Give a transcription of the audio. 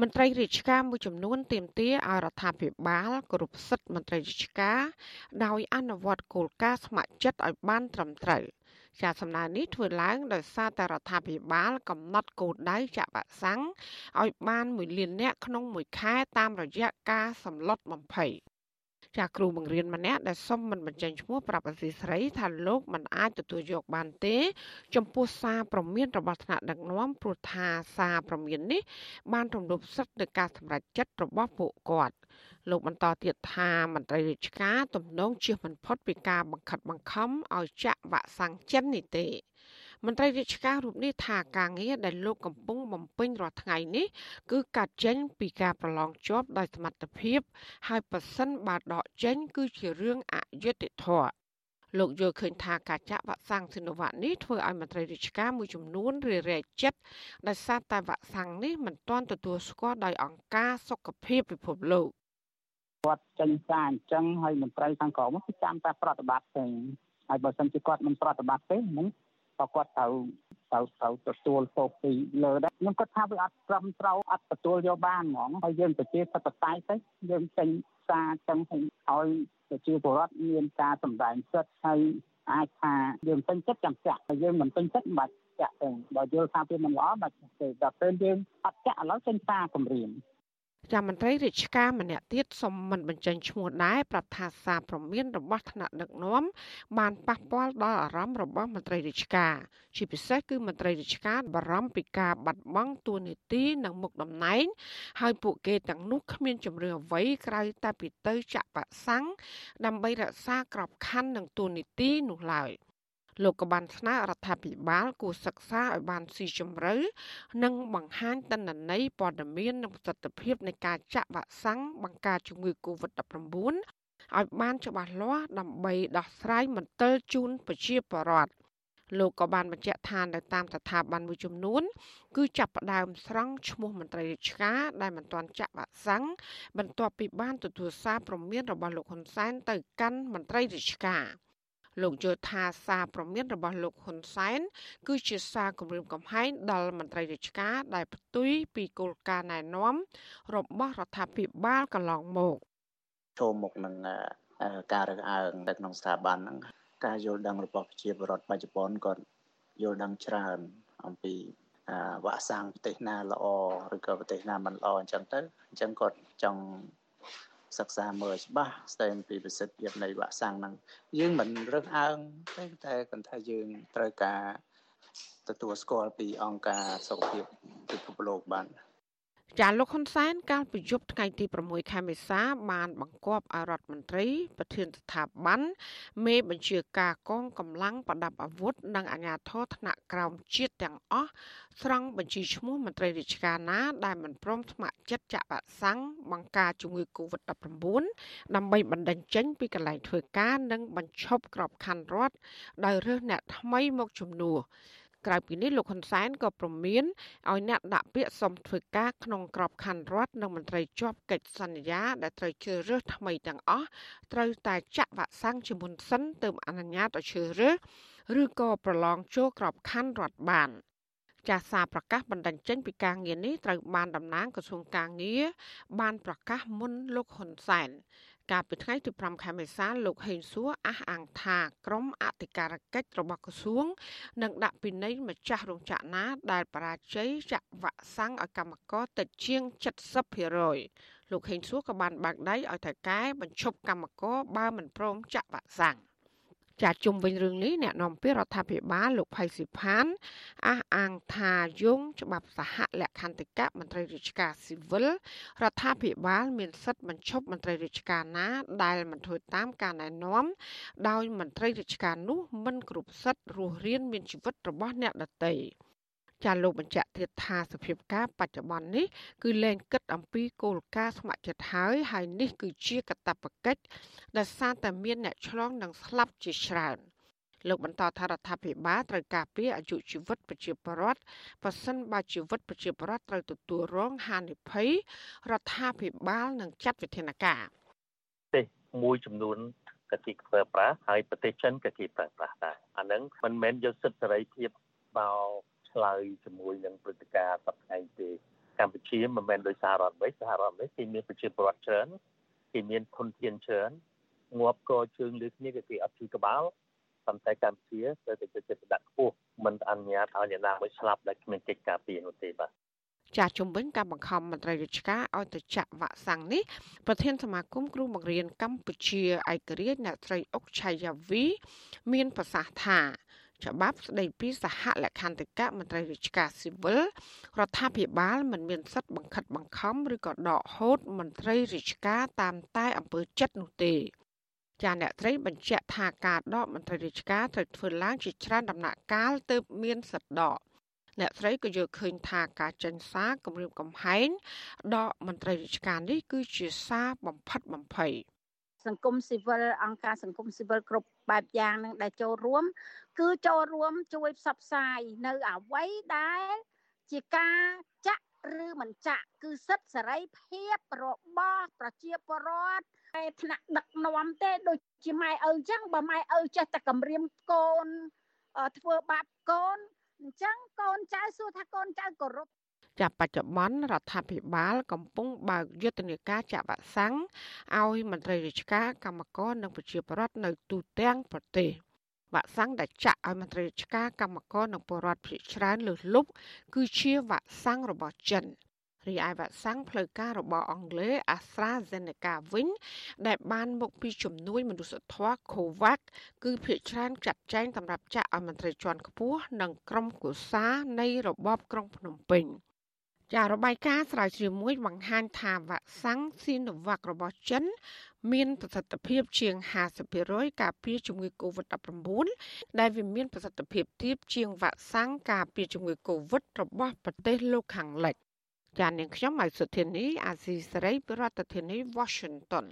មន្ត្រីរាជការមួយចំនួនទាមទារឲ្យរដ្ឋាភិបាលគោរពសិទ្ធិមន្ត្រីរាជការដោយអនុវត្តគោលការណ៍ស្ម័គ្រចិត្តឲ្យបានត្រឹមត្រូវជាសំណើនេះធ្វើឡើងដោយសារតែរដ្ឋាភិបាលកំណត់គោលដៅចាក់វ៉ាក់សាំងឲ្យបាន1លាននាក់ក្នុងមួយខែតាមរយៈការសម្លុតបំភ័យ ចាគ្រូបង្រៀនម្នាក់ដែលសុំមិនបញ្ចេញឈ្មោះប្រាប់អសីស្រីថាលោកមិនអាចទទួលយកបានទេ ចំពោះសារព្រមានរបស់ថ្នាក់ដឹកនាំព្រោះថាសារព្រមាននេះបានរំលោភសិទ្ធិនៃការសម្រេចចិត្តរបស់ពួកគាត់លោកបន្តទៀតថាមន្ត្រីរាជការទំនងជៀសមិនផុតពីការបង្ខិតបង្ខំឲ្យចាក់វ៉ាក់សាំងចិននេះទេ មន្ត្រីរាជការរូបនេះថាការងារដែលលោកកំពុងបំពេញរាល់ថ្ងៃនេះ គឺកាត់ចេញពីការប្រឡងជាប់ដោយសមត្ថភាព ហើយប៉ះសិនបើដកចេញ គឺជារឿងអយុត្តិធម៌លោកយល់ឃើញថាការចាក់វ៉ាក់សាំងស៊ីណូវ៉ាក់នេះធ្វើឲ្យមន្ត្រីរាជការមួយចំនួនរារែកចិត្តដោយសារតែវ៉ាក់សាំងនេះមិនទាន់ទទួលស្គាល់ដោយអង្គការសុខភាពពិភពលោកគាត់ចេញសារអញ្ចឹងហើយមន្ត្រីខាងក្រោមគឺចាំតែប្រតិបត្តិទេហើយបើសិនជាគាត់មិនប្រតិបត្តិទេហ្នឹង ក៏គាត់ត្រូវត្រូវត្រូវទទួលភោគពីលើដែរខ្ញុំគាត់ថាវាអត់ត្រឹមត្រូវអត់ទទួលយកបានហ្មងហើយយើងប្រជាធិបតេយ្យទៅយើងចេញសារចឹងឲ្យប្រជាពលរដ្ឋមានការសម្ដែងសិទ្ធិហើយអាចថាយើងពេញចិត្តចាំចាក់ហើយយើងមិនពេញចិត្តមិនបាច់ចាក់ទេបើយល់ថាវាមិនល្អបាច់ទេដល់ពេលយើងអត់ចាក់ឥឡូវចេញសារគម្រាម ចាំមន្ត្រីរាជការម្នាក់ទៀតសុំមិនបញ្ចេញឈ្មោះដែរប្រាប់ថាសារព្រមានរបស់ថ្នាក់ដឹកនាំបានប៉ះពាល់ដល់អារម្មណ៍របស់មន្ត្រីរាជការជាពិសេសគឺមន្ត្រីរាជការបារម្ភពីការបាត់បង់តួនាទីនិងមុខតំណែងហើយពួកគេទាំងនោះគ្មានជំរឿអ្វីក្រៅតែពីទៅចាក់វ៉ាក់សាំងដើម្បីរក្សាក្របខ័ណ្ឌនិងតួនាទីនោះឡើយ។ លោកក៏បានស្នើរដ្ឋាភិបាលគួរសិក្សាឲ្យបានស៊ីជម្រៅនិងបង្ហាញតន្ន័យព័ត៌មាននិងប្រសិទ្ធភាពនៃការចាក់វ៉ាក់សាំងបង្ការជំងឺ Covid-19 ឲ្យបានច្បាស់លាស់ដើម្បីដោះស្រាយមន្ទិលជូនប្រជាពលរដ្ឋលោកក៏បានបញ្ជាក់ថានៅតាមស្ថាប័នមួយចំនួន គឺចាប់ផ្ដើមស្រង់ឈ្មោះមន្ត្រីរាជការដែលមិនទាន់ចាក់វ៉ាក់សាំងបន្ទាប់ពីបានទទួលសារព្រមានរបស់លោកហ៊ុនសែនទៅកាន់មន្ត្រីរាជការ។ លោកយល់ថាសារព្រមានរបស់លោកហ៊ុនសែនគឺជាសារគម្រាមកំហែងដល់មន្ត្រីរាជការដែលផ្ទុយពីគោលការណ៍ណែនាំរបស់រដ្ឋាភិបាលកន្លងមកចូលមុខនឹងការរើសអើងនៅក្នុងស្ថាប័នហ្នឹងការយល់ដឹងរបស់ប្រជាពលរដ្ឋបច្ចុប្បន្នគាត់យល់ដឹងច្រើនអំពីវ៉ាក់សាំងប្រទេសណាល្អឬក៏ប្រទេសណាមិនល្អអញ្ចឹងទៅអញ្ចឹងគាត់ចង់ សិក្សាមើលច្បាស់ស្ដែងពីប្រសិទ្ធភាពនៃវ៉ាក់សាំងហ្នឹងយើងមិនរើសអើងទេតែគាត់ថាយើងត្រូវការទទួលស្គាល់ពីអង្គការសុខភាពពិភពលោកបាន ចាលោកហ៊ុនសែនកាលពីយប់ថ្ងៃទី6ខែមេសា បានបង្គាប់ឲ្យរដ្ឋមន្ត្រីប្រធានស្ថាប័នមេបញ្ជាការកងកម្លាំងប្រដាប់អាវុធនិងអាជ្ញាធរថ្នាក់ក្រោមជាតិទាំងអស់ស្រង់បញ្ជីឈ្មោះមន្ត្រីរាជការណា ដែលមិនព្រមស្ម័គ្រចិត្តចាក់វ៉ាក់សាំងបង្ការជំងឺ Covid-19 ដើម្បីបណ្តេញចេញពីកន្លែងធ្វើការនិងបញ្ឈប់ក្របខ័ណ្ឌរដ្ឋដោយរើសអ្នកថ្មីមកជំនួស ក្រៅពីនេះលោកហ៊ុនសែនក៏ព្រមានឲ្យអ្នកដាក់ពាក្យសុំធ្វើការក្នុងក្របខ័ណ្ឌរដ្ឋនិងមន្ត្រីជាប់កិច្ចសន្យា ដែលត្រូវជ្រើសរើសថ្មីទាំងអស់ត្រូវតែចាក់វ៉ាក់សាំងជាមុនសិនទើបអនុញ្ញាតឲ្យជ្រើសរើសឬក៏ប្រឡងចូលក្របខ័ណ្ឌរដ្ឋបានចាសសារប្រកាសបណ្ដឹងចេញពីការងារនេះត្រូវបានតំណាងក្រសួងការងារបានប្រកាសមុនលោកហ៊ុនសែន កាលពីថ្ងៃទី5ខែមេសាលោកហេងសួរអះអាងថាក្រមអធិការកិច្ចរបស់ក្រសួងនឹងដាក់ពិន័យម្ចាស់រោងចក្រណាដែលបរាជ័យចាក់វ៉ាក់សាំងឲ្យកម្មករតិចជាង70%លោកហេងសួរក៏បានបើកដៃឲ្យថៅកែបញ្ឈប់កម្មករបើមិនព្រមចាក់វ៉ាក់សាំង ចាជុំវិញរឿងនេះអ្នកនាំពាក្យរដ្ឋាភិបាលលោកផៃស៊ីផានអះអាងថាយងច្បាប់សហលក្ខន្តិកៈមន្ត្រីរាជការស៊ីវិលរដ្ឋាភិបាលមានសិទ្ធិបញ្ឈប់មន្ត្រីរាជការណា ដែលមិនធ្វើតាមការណែនាំដោយមន្ត្រីរាជការនោះមិនគ្រប់សិទ្ធិរស់រានមានជីវិតរបស់អ្នកដទៃ ចាលោកបញ្ជាក់ទៀតថាសភាពការបច្ចុប្បន្ននេះគឺលែងគិតអំពីគោលការណ៍ស្ម័គ្រចិត្តហើយហើយនេះគឺជាកាតព្វកិច្ចដែលសារតែមានអ្នកឆ្លងនិងស្លាប់ជាច្រើនលោកបន្តថារដ្ឋាភិបាលត្រូវការពារអាយុជីវិតប្រជាពលរដ្ឋប៉ះសិនបើជីវិតប្រជាពលរដ្ឋត្រូវទទួលរងហានិភ័យរដ្ឋាភិបាលនឹងចាត់វិធានការទេសមួយចំនួនក៏គេប្រើប្រាស់ហើយប្រទេសចិនក៏គេប្រើប្រាស់ដែរអាហ្នឹងមិនមែនយកសិទ្ធិសេរីភាពមក ឆ្លើយជាមួយនឹងព្រឹត្តិការណ៍សប្តាហ៍ទេកម្ពុជាមិនមែនដោយសាររដ្ឋអាមេរិកសហរដ្ឋអាមេរិកគេមានប្រជាពលរដ្ឋច្រើនគេមានធនធានច្រើនងាប់កជើងលើគ្នាគេគេអត់ជួយក្បាលប៉ុន្តែកម្ពុជាទៅតែចិត្តដាក់ខ្ពស់មិនអនុញ្ញាតឲ្យអ្នកណាមួយស្លាប់ដែលគ្មានកិច្ចការពារនោះទេបាទចាស់ជំវិញការបង្ខំមន្ត្រីរាជការឲ្យទៅចាក់វ៉ាក់សាំងនេះប្រធានសមាគមគ្រូបង្រៀនកម្ពុជាឯករាជ្យអ្នកស្រីអុកឆៃយ៉ាវី មានប្រសាសន៍ថា ច្បាប់ស្តីពីសហលក្ខន្តិកៈមន្ត្រីរាជការស៊ីវិលរដ្ឋាភិបាលមិនមានសិទ្ធិបង្ខិតបង្ខំឬក៏ដកហូតមន្ត្រីរាជការតាមតែអំពើចិត្តនោះទេចាអ្នកត្រីបញ្ជាក់ថាការដកមន្ត្រីរាជការត្រូវធ្វើឡើងជាច្រើនដំណាក់កាលទើបមានសិទ្ធិដកអ្នកស្រីក៏យល់ឃើញថាការចេញសារគម្រាមកំហែងដកមន្ត្រីរាជការនេះគឺជាសារបំផិតបំភ័យ សង្គមស៊ីវិលអង្គការសង្គមស៊ីវិលគ្រប់បែបយ៉ាងនឹងដែលចូលរួម គឺចូលរួមជួយផ្សព្វផ្សាយនៅអ្វីដែលជាការចាក់ឬមិនចាក់គឺសិទ្ធិសេរីភាពរបស់ប្រជាពលរដ្ឋតែថ្នាក់ដឹកនាំទេដូចជាម៉ែឪអញ្ចឹងបើម៉ែឪចេះតែគម្រាមកូនធ្វើបាបកូនអញ្ចឹងកូនចៅសួរថាកូនចៅគោរព ចាប់បច្ចុប្បន្នរដ្ឋាភិបាលកំពុងបើកយុទ្ធនាការចាក់វ៉ាក់សាំងឲ្យមន្ត្រីរាជការកម្មករនិងប្រជាពលរដ្ឋនៅទូទាំងប្រទេសវ៉ាក់សាំងដែលចាក់ឲ្យមន្ត្រីរាជការកម្មករនិងពលរដ្ឋភាគច្រើនលើសលប់គឺជាវ៉ាក់សាំងរបស់ចិនរីឯវ៉ាក់សាំងផ្លូវការរបស់អង់គ្លេស AstraZeneca វិញ ដែលបានមកពីជំនួយមនុស្សធម៌ COVAX គឺភាគច្រើនចាត់ចែងសម្រាប់ចាក់ឲ្យមន្ត្រីជាន់ខ្ពស់និងក្រុមគូសានៃរបបក្រុងភ្នំពេញ ចារបាយការណ៍ស្រាវជ្រាវមួយបង្ហាញថាវ៉ាក់សាំងស៊ីណូវ៉ាក់របស់ចិន មានប្រសិទ្ធភាពជាង50%ការពារជំងឺ Covid-19 ដែលវាមានប្រសិទ្ធភាពទាបជាងវ៉ាក់សាំងការពារជំងឺ Covid របស់ប្រទេសលោកខាងលិចចានាងខ្ញុំម៉ៃសុធានីអាស៊ីសេរីប្រធានាធិបតី Washington